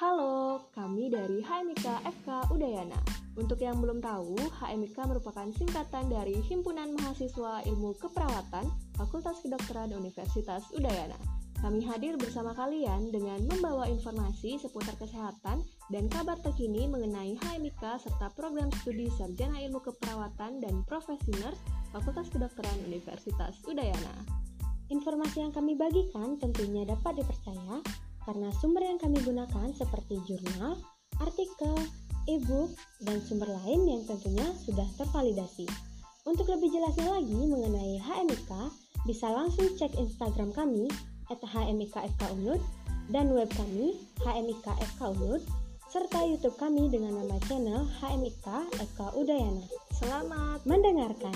Halo, kami dari HMIK FK Udayana. Untuk yang belum tahu, HMIK merupakan singkatan dari Himpunan Mahasiswa Ilmu Keperawatan Fakultas Kedokteran Universitas Udayana. Kami hadir bersama kalian dengan membawa informasi seputar kesehatan dan kabar terkini mengenai HMIK serta program studi Sarjana Ilmu Keperawatan dan Profesi Nurse Fakultas Kedokteran Universitas Udayana. Informasi yang kami bagikan tentunya dapat dipercaya karena sumber yang kami gunakan seperti jurnal, artikel, e-book, dan sumber lain yang tentunya sudah tervalidasi. Untuk lebih jelasnya lagi mengenai HMIK, bisa langsung cek Instagram kami at hmikfkunud dan web kami hmikfkunud serta YouTube kami dengan nama channel HMIK FK Udayana. Selamat mendengarkan.